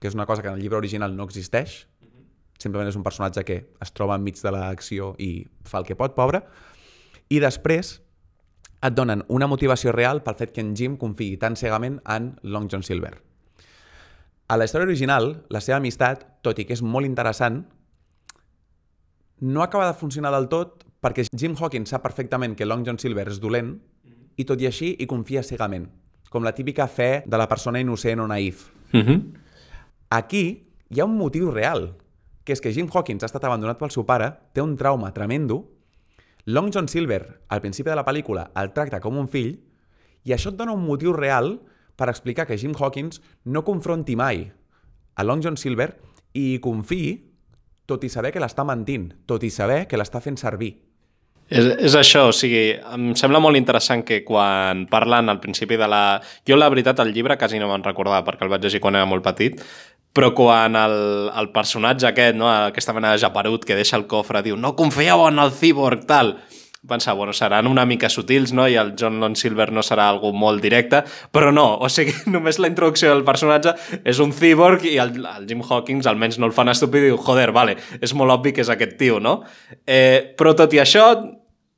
que és una cosa que en el llibre original no existeix, simplement és un personatge que es troba enmig de l'acció i fa el que pot, pobre, i després et donen una motivació real pel fet que en Jim confiï tan cegament en Long John Silver. A la història original, la seva amistat, tot i que és molt interessant, no acaba de funcionar del tot perquè Jim Hawkins sap perfectament que Long John Silver és dolent i tot i així hi confia cegament, com la típica fe de la persona innocent o naïf. Mm -hmm. Aquí hi ha un motiu real, que és que Jim Hawkins ha estat abandonat pel seu pare, té un trauma tremendo Long John Silver, al principi de la pel·lícula, el tracta com un fill i això et dona un motiu real per explicar que Jim Hawkins no confronti mai a Long John Silver i confiï tot i saber que l'està mentint, tot i saber que l'està fent servir. És, és això, o sigui, em sembla molt interessant que quan parlen al principi de la... Jo, la veritat, el llibre quasi no me'n recordava perquè el vaig llegir quan era molt petit, però quan el, el personatge aquest, no, aquesta mena de japerut que deixa el cofre, diu no confieu en el cyborg, tal, pensar, bueno, seran una mica sutils, no? I el John Lone Silver no serà algú molt directe, però no, o sigui, només la introducció del personatge és un cyborg i el, el Jim Hawkins almenys no el fan estúpid i diu, joder, vale, és molt obvi que és aquest tio, no? Eh, però tot i això,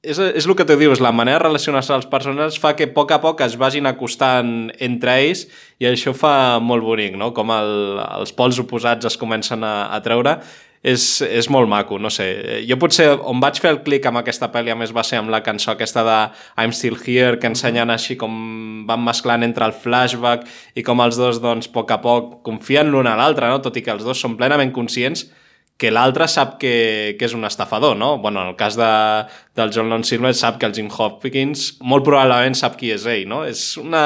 és, és el que tu dius, la manera de relacionar-se als persones fa que a poc a poc es vagin acostant entre ells i això fa molt bonic, no? Com el, els pols oposats es comencen a, a treure. És, és molt maco, no sé. Jo potser on vaig fer el clic amb aquesta pel·li a més va ser amb la cançó aquesta de I'm Still Here, que ensenyen així com van mesclant entre el flashback i com els dos, doncs, a poc a poc confien l'un a l'altre, no? tot i que els dos són plenament conscients que l'altre sap que, que és un estafador, no? Bueno, en el cas de, del John Lone Silver sap que el Jim Hopkins molt probablement sap qui és ell, no? És una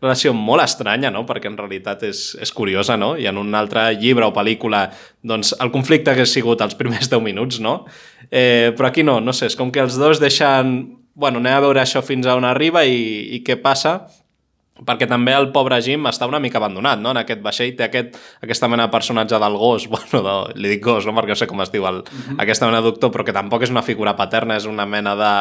relació molt estranya, no? Perquè en realitat és, és curiosa, no? I en un altre llibre o pel·lícula, doncs el conflicte hagués sigut els primers 10 minuts, no? Eh, però aquí no, no sé, és com que els dos deixen... Bueno, anem a veure això fins a on arriba i, i què passa, perquè també el pobre Jim està una mica abandonat, no?, en aquest vaixell, té aquest, aquesta mena de personatge del gos, bueno, de, li dic gos, no?, perquè no sé com es diu, el, mm -hmm. aquesta mena de doctor, però que tampoc és una figura paterna, és una mena de,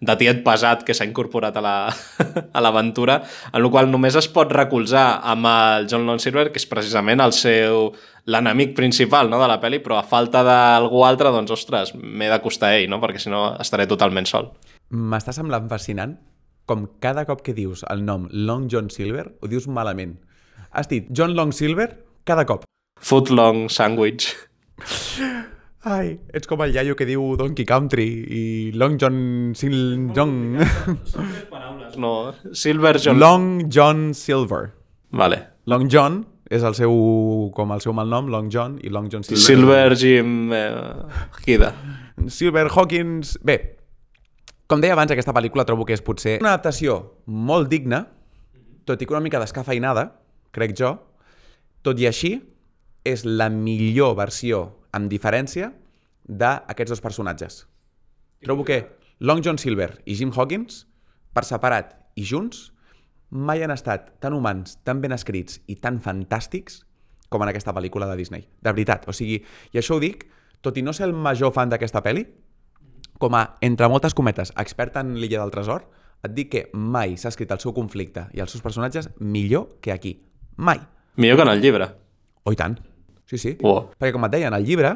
de tiet pesat que s'ha incorporat a l'aventura, la, en la qual només es pot recolzar amb el John Lone Silver, que és precisament el seu l'enemic principal no, de la pel·li, però a falta d'algú altre, doncs, ostres, m'he d'acostar a ell, no?, perquè si no estaré totalment sol. M'està semblant fascinant com cada cop que dius el nom Long John Silver, ho dius malament. Has dit John Long Silver cada cop. Foot Long Sandwich. Ai, ets com el iaio que diu Donkey Country i Long John... Sil John... Són tres paraules. No, Silver John... Long John Silver. Vale. Long John és el seu, com el seu malnom, Long John, i Long John Silver. Silver Jim eh, Hida. Silver Hawkins... Bé, com deia abans, aquesta pel·lícula trobo que és potser una adaptació molt digna, tot i que una mica descafeinada, crec jo, tot i així, és la millor versió, amb diferència, d'aquests dos personatges. Trobo que Long John Silver i Jim Hawkins, per separat i junts, mai han estat tan humans, tan ben escrits i tan fantàstics com en aquesta pel·lícula de Disney. De veritat. O sigui, i això ho dic, tot i no ser el major fan d'aquesta pel·li, com a, entre moltes cometes, expert en l'illa del tresor, et dic que mai s'ha escrit el seu conflicte i els seus personatges millor que aquí. Mai. Millor que en el llibre. Oh, i tant. Sí, sí. Oh. Perquè, com et deia, en el llibre,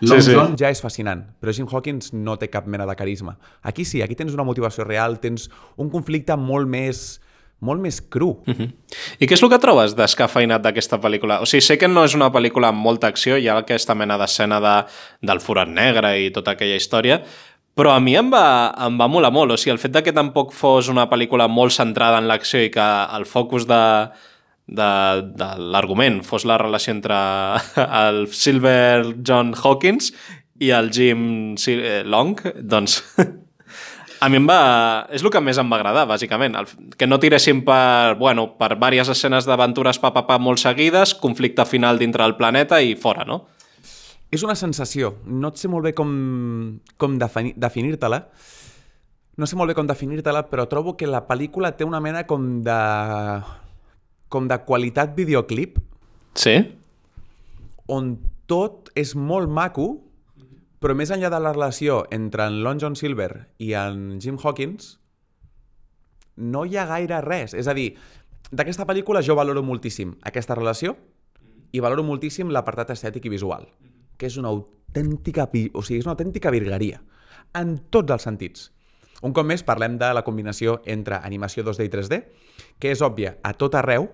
Long sí, sí. John ja és fascinant, però Jim Hawkins no té cap mena de carisma. Aquí sí, aquí tens una motivació real, tens un conflicte molt més molt més cru. Uh -huh. I què és el que trobes descafeinat d'aquesta pel·lícula? O sigui, sé que no és una pel·lícula amb molta acció, hi ha aquesta mena d'escena de, del forat negre i tota aquella història, però a mi em va, em va molar molt. O sigui, el fet de que tampoc fos una pel·lícula molt centrada en l'acció i que el focus de, de, de l'argument fos la relació entre el Silver John Hawkins i el Jim eh, Long, doncs a mi em va... és el que més em va agradar, bàsicament. El, que no tiressin per, bueno, per diverses escenes d'aventures pa, pa, pa, molt seguides, conflicte final dintre del planeta i fora, no? És una sensació. No et sé molt bé com, com definir-te-la. No sé molt bé com definir-te-la, però trobo que la pel·lícula té una mena com de... com de qualitat videoclip. Sí? On tot és molt maco, però més enllà de la relació entre en Lon John Silver i en Jim Hawkins, no hi ha gaire res. És a dir, d'aquesta pel·lícula jo valoro moltíssim aquesta relació i valoro moltíssim l'apartat estètic i visual que és una autèntica, o sigui, és una autèntica virgueria, en tots els sentits. Un cop més parlem de la combinació entre animació 2D i 3D, que és òbvia a tot arreu,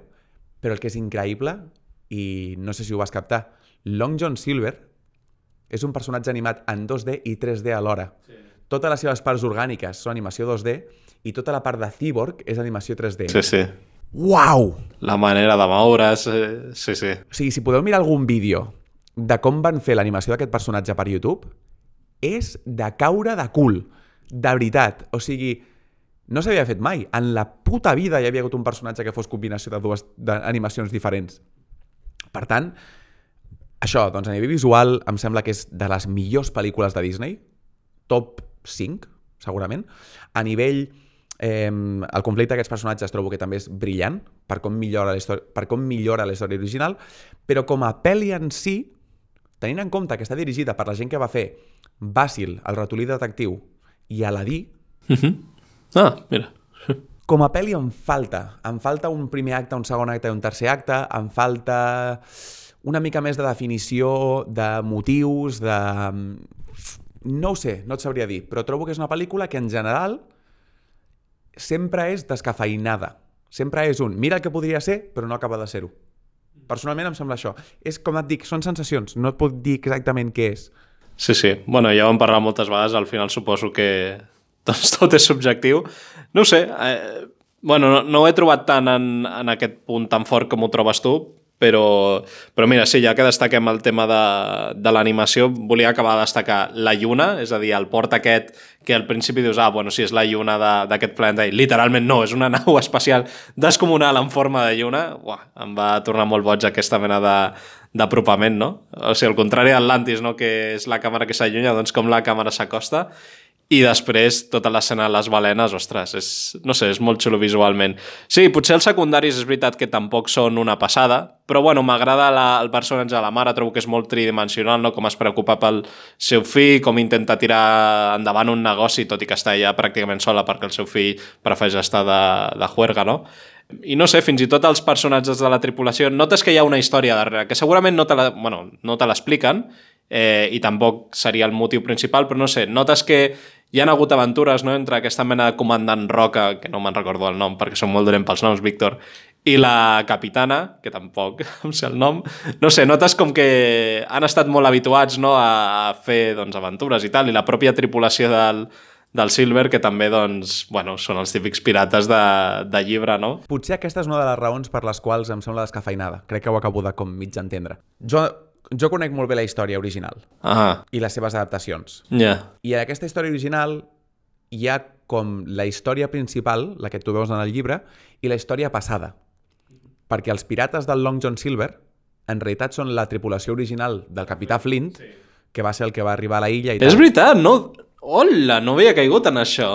però el que és increïble, i no sé si ho vas captar, Long John Silver és un personatge animat en 2D i 3D alhora. Sí. Totes les seves parts orgàniques són animació 2D i tota la part de Cyborg és animació 3D. Sí, sí. Uau! La manera de moure's, sí, sí. O sigui, si podeu mirar algun vídeo de com van fer l'animació d'aquest personatge per YouTube és de caure de cul. De veritat. O sigui, no s'havia fet mai. En la puta vida hi havia hagut un personatge que fos combinació de dues animacions diferents. Per tant, això, doncs a nivell visual, em sembla que és de les millors pel·lícules de Disney. Top 5, segurament. A nivell... Eh, el conflicte d'aquests personatges trobo que també és brillant per com millora la història, per com millora la història original, però com a pel·li en si tenint en compte que està dirigida per la gent que va fer Bàsil, el ratolí detectiu, i Aladí... Uh -huh. Ah, mira. Com a pel·li em falta. Em falta un primer acte, un segon acte i un tercer acte. Em falta una mica més de definició, de motius, de... No ho sé, no et sabria dir, però trobo que és una pel·lícula que en general sempre és descafeinada. Sempre és un, mira el que podria ser, però no acaba de ser-ho. Personalment em sembla això. És com et dic, són sensacions, no et puc dir exactament què és. Sí, sí. Bueno, ja ho hem parlat moltes vegades, al final suposo que doncs, tot és subjectiu. No sé, eh, bueno, no, no ho he trobat tant en, en aquest punt tan fort com ho trobes tu, Però, però mira, sí, ja que destaquem el tema de, de l'animació, volia acabar de destacar la lluna, és a dir, el port aquest que al principi dius, ah, bueno, sí, és la lluna d'aquest planeta, i literalment no, és una nau espacial descomunal en forma de lluna, Uah, em va tornar molt boig aquesta mena de d'apropament, no? O sigui, al contrari d'Atlantis, no? que és la càmera que s'allunya, doncs com la càmera s'acosta, i després tota l'escena de les balenes, ostres, és, no sé, és molt xulo visualment. Sí, potser els secundaris és veritat que tampoc són una passada, però bueno, m'agrada el personatge de la mare, trobo que és molt tridimensional, no? com es preocupa pel seu fill, com intenta tirar endavant un negoci, tot i que està ja pràcticament sola perquè el seu fill prefereix estar de, de juerga, no? I no sé, fins i tot els personatges de la tripulació, notes que hi ha una història darrere, que segurament no te la, bueno, no te l'expliquen, eh, i tampoc seria el motiu principal, però no sé, notes que hi han hagut aventures no? entre aquesta mena de comandant Roca, que no me'n recordo el nom perquè som molt dolent pels noms, Víctor, i la capitana, que tampoc em sé el nom, no sé, notes com que han estat molt habituats no, a fer doncs, aventures i tal, i la pròpia tripulació del, del Silver, que també doncs, bueno, són els típics pirates de, de llibre, no? Potser aquesta és una de les raons per les quals em sembla descafeinada. Crec que ho acabo de com mig entendre. Jo jo conec molt bé la història original ah. i les seves adaptacions. Yeah. I en aquesta història original hi ha com la història principal, la que tu veus en el llibre, i la història passada. Perquè els pirates del Long John Silver en realitat són la tripulació original del capità Flint, sí. que va ser el que va arribar a la illa i tal. És veritat, no... Hola, no havia caigut en això.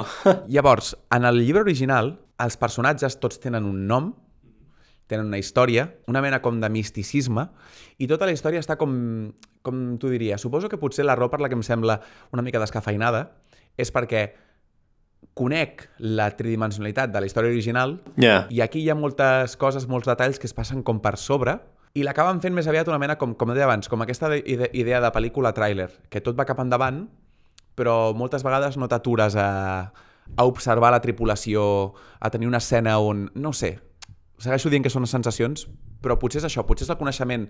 Llavors, en el llibre original, els personatges tots tenen un nom tenen una història, una mena com de misticisme, i tota la història està com, com tu diries. Suposo que potser la raó per la que em sembla una mica descafeinada és perquè conec la tridimensionalitat de la història original yeah. i aquí hi ha moltes coses, molts detalls que es passen com per sobre i l'acaben fent més aviat una mena, com, com deia abans, com aquesta idea de pel·lícula tràiler, que tot va cap endavant, però moltes vegades no t'atures a, a observar la tripulació, a tenir una escena on, no sé, segueixo dient que són sensacions, però potser és això, potser és el coneixement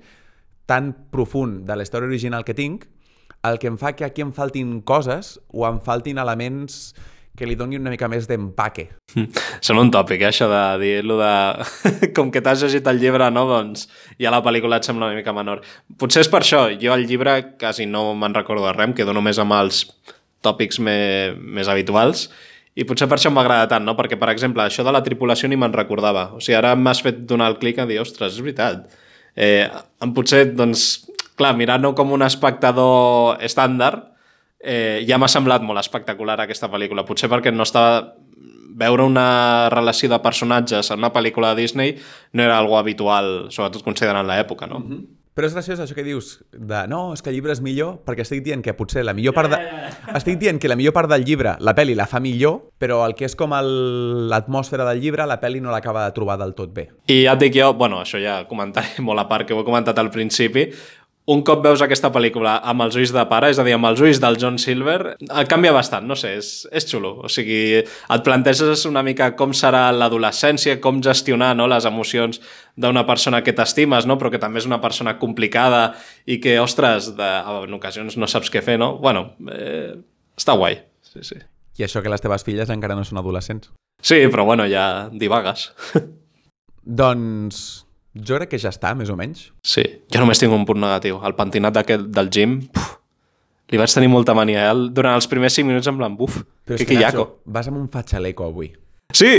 tan profund de la història original que tinc el que em fa que aquí em faltin coses o em faltin elements que li donin una mica més d'empaque. Són un tòpic, eh, això de dir-lo de... Com que t'has llegit el llibre, no? Doncs ja la pel·lícula et sembla una mica menor. Potser és per això. Jo el llibre quasi no me'n recordo de res, em quedo només amb els tòpics me... més habituals i potser per això m'agrada tant, no? Perquè, per exemple, això de la tripulació ni me'n recordava. O sigui, ara m'has fet donar el clic a dir, ostres, és veritat. Eh, potser, doncs, clar, mirant-ho com un espectador estàndard, eh, ja m'ha semblat molt espectacular aquesta pel·lícula. Potser perquè no estava... Veure una relació de personatges en una pel·lícula de Disney no era algo habitual, sobretot considerant l'època, no? Mm -hmm. Però és graciós això que dius de no, és que el llibre és millor perquè estic dient que potser la millor part de... estic dient que la millor part del llibre la pel·li la fa millor, però el que és com l'atmosfera del llibre la pel·li no l'acaba de trobar del tot bé. I ja et dic jo, bueno, això ja comentaré molt a part que ho he comentat al principi, un cop veus aquesta pel·lícula amb els ulls de pare, és a dir, amb els ulls del John Silver, canvia bastant, no sé, és, és xulo. O sigui, et planteges una mica com serà l'adolescència, com gestionar no, les emocions d'una persona que t'estimes, no? però que també és una persona complicada i que, ostres, de, en ocasions no saps què fer, no? Bueno, eh, està guai. Sí, sí. I això que les teves filles encara no són adolescents. Sí, però bueno, ja divagues. doncs jo crec que ja està, més o menys. Sí, jo només tinc un punt negatiu. El pentinat d'aquest del gym, puf, li vaig tenir molta mania. Eh? Durant els primers 5 minuts en plan, buf, Però que, que Nacho, vas amb un fatxaleco avui. Sí,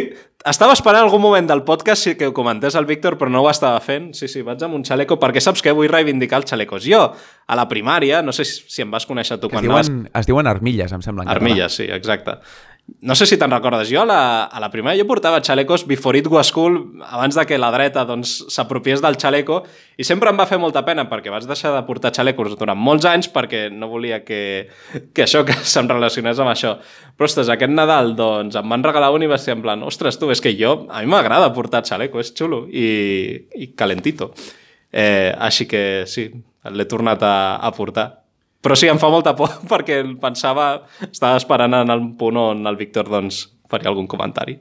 estava esperant algun moment del podcast que ho comentés el Víctor, però no ho estava fent. Sí, sí, vaig amb un xaleco, perquè saps què? Vull reivindicar els xalecos. Jo, a la primària, no sé si em vas conèixer tu quan es diuen, vas... Es diuen armilles, em sembla. Armilles, sí, exacte. No sé si te'n recordes, jo a la, a la primera jo portava xalecos before it was cool, abans de que la dreta doncs, s'apropiés del xaleco, i sempre em va fer molta pena perquè vaig deixar de portar xalecos durant molts anys perquè no volia que, que això que se'm relacionés amb això. Però, ostres, aquest Nadal doncs, em van regalar un i va ser en plan, ostres, tu, és que jo, a mi m'agrada portar xaleco, és xulo i, i calentito. Eh, així que sí, l'he tornat a, a portar. Però sí, em fa molta por perquè pensava, estava esperant en el punt on el Víctor doncs, faria algun comentari.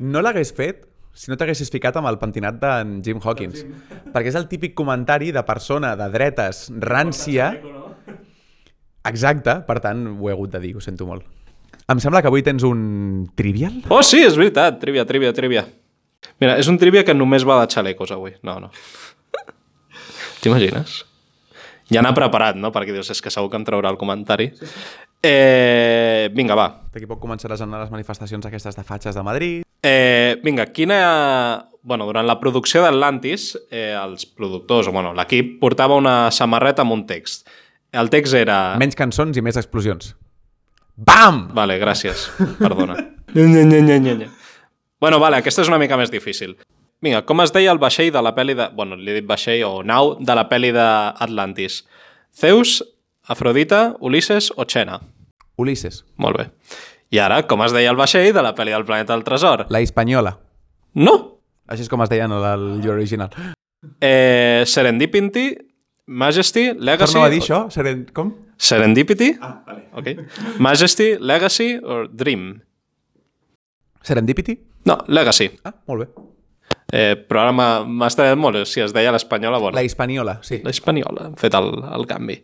No l'hagués fet si no t'haguessis ficat amb el pentinat d'en Jim Hawkins. Perquè és el típic comentari de persona de dretes rància... Exacte, per tant, ho he hagut de dir, ho sento molt. Em sembla que avui tens un trivial? Oh, sí, és veritat. Trivia, trivia, trivia. Mira, és un trivia que només va de xalecos avui. No, no. T'imagines? Ja n'ha preparat, no? Perquè dius, és que segur que em traurà el comentari. Eh, vinga, va. D'aquí poc començaràs a anar a les manifestacions aquestes de fatxes de Madrid. Eh, vinga, quina... Bueno, durant la producció d'Atlantis, eh, els productors, o bueno, l'equip, portava una samarreta amb un text. El text era... Menys cançons i més explosions. Bam! Vale, gràcies. Perdona. nya, nya, nya, nya, nya. Bueno, vale, aquesta és una mica més difícil. Vinga, com es deia el vaixell de la pel·li de... Bueno, li he dit vaixell o nau de la pel·li d'Atlantis? Zeus, Afrodita, Ulisses o Xena? Ulisses. Molt bé. I ara, com es deia el vaixell de la pel·li del planeta del tresor? La Hispaniola. No! Així és com es deia en el llibre original. Eh, Serendipity, Majesty, Legacy... Torna a dir això? Seren... Com? Serendipity? Ah, vale. Okay. Majesty, Legacy o Dream? Serendipity? No, Legacy. Ah, molt bé. Eh, però ara m'ha estranyat molt si es deia l'espanyola. Bueno, La Hispaniola, sí. l'espanyola, hem fet el, el canvi.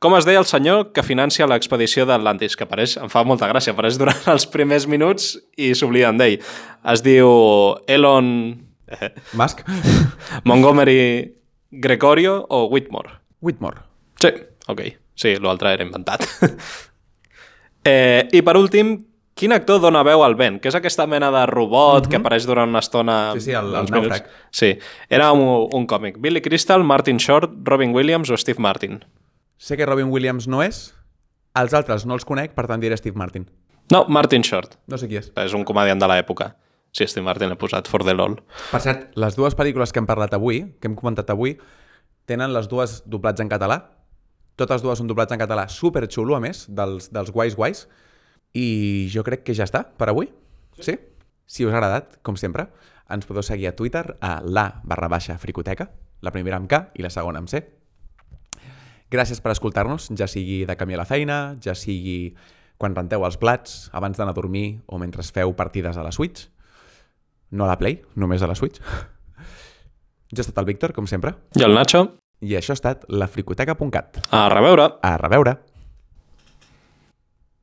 Com es deia el senyor que financia l'expedició d'Atlantis? Que apareix, em fa molta gràcia, apareix durant els primers minuts i s'obliden d'ell. Es diu Elon eh, Musk? Montgomery Gregorio o Whitmore. Whitmore. Sí, ok. Sí, l'altre era inventat. eh, I per últim, quin actor dona veu al vent? Que és aquesta mena de robot que apareix durant una estona... Mhm. Sí, sí, el- el nàufrag. Sí, era un, un còmic. Billy Crystal, Martin Short, Robin Williams o Steve Martin? Sé que Robin Williams no és, els altres no els conec, per tant diré Steve Martin. No, Martin Short. No sé qui és. És un comediant de l'època. Sí, Steve Martin l'he posat for the lol. Per cert, les dues pel·lícules que hem parlat avui, que hem comentat avui, tenen les dues doblats en català. Totes dues són doblats en català, super xulo, a més, dels, dels guais guais. I jo crec que ja està per avui. Sí? Si us ha agradat, com sempre, ens podeu seguir a Twitter a la barra baixa fricoteca, la primera amb K i la segona amb C. Gràcies per escoltar-nos, ja sigui de camí a la feina, ja sigui quan renteu els plats, abans d'anar a dormir o mentre feu partides a la Switch. No a la Play, només a la Switch. Jo he estat el Víctor, com sempre, I el Nacho? i això ha estat la fricoteca.cat. A reveure! A reveure!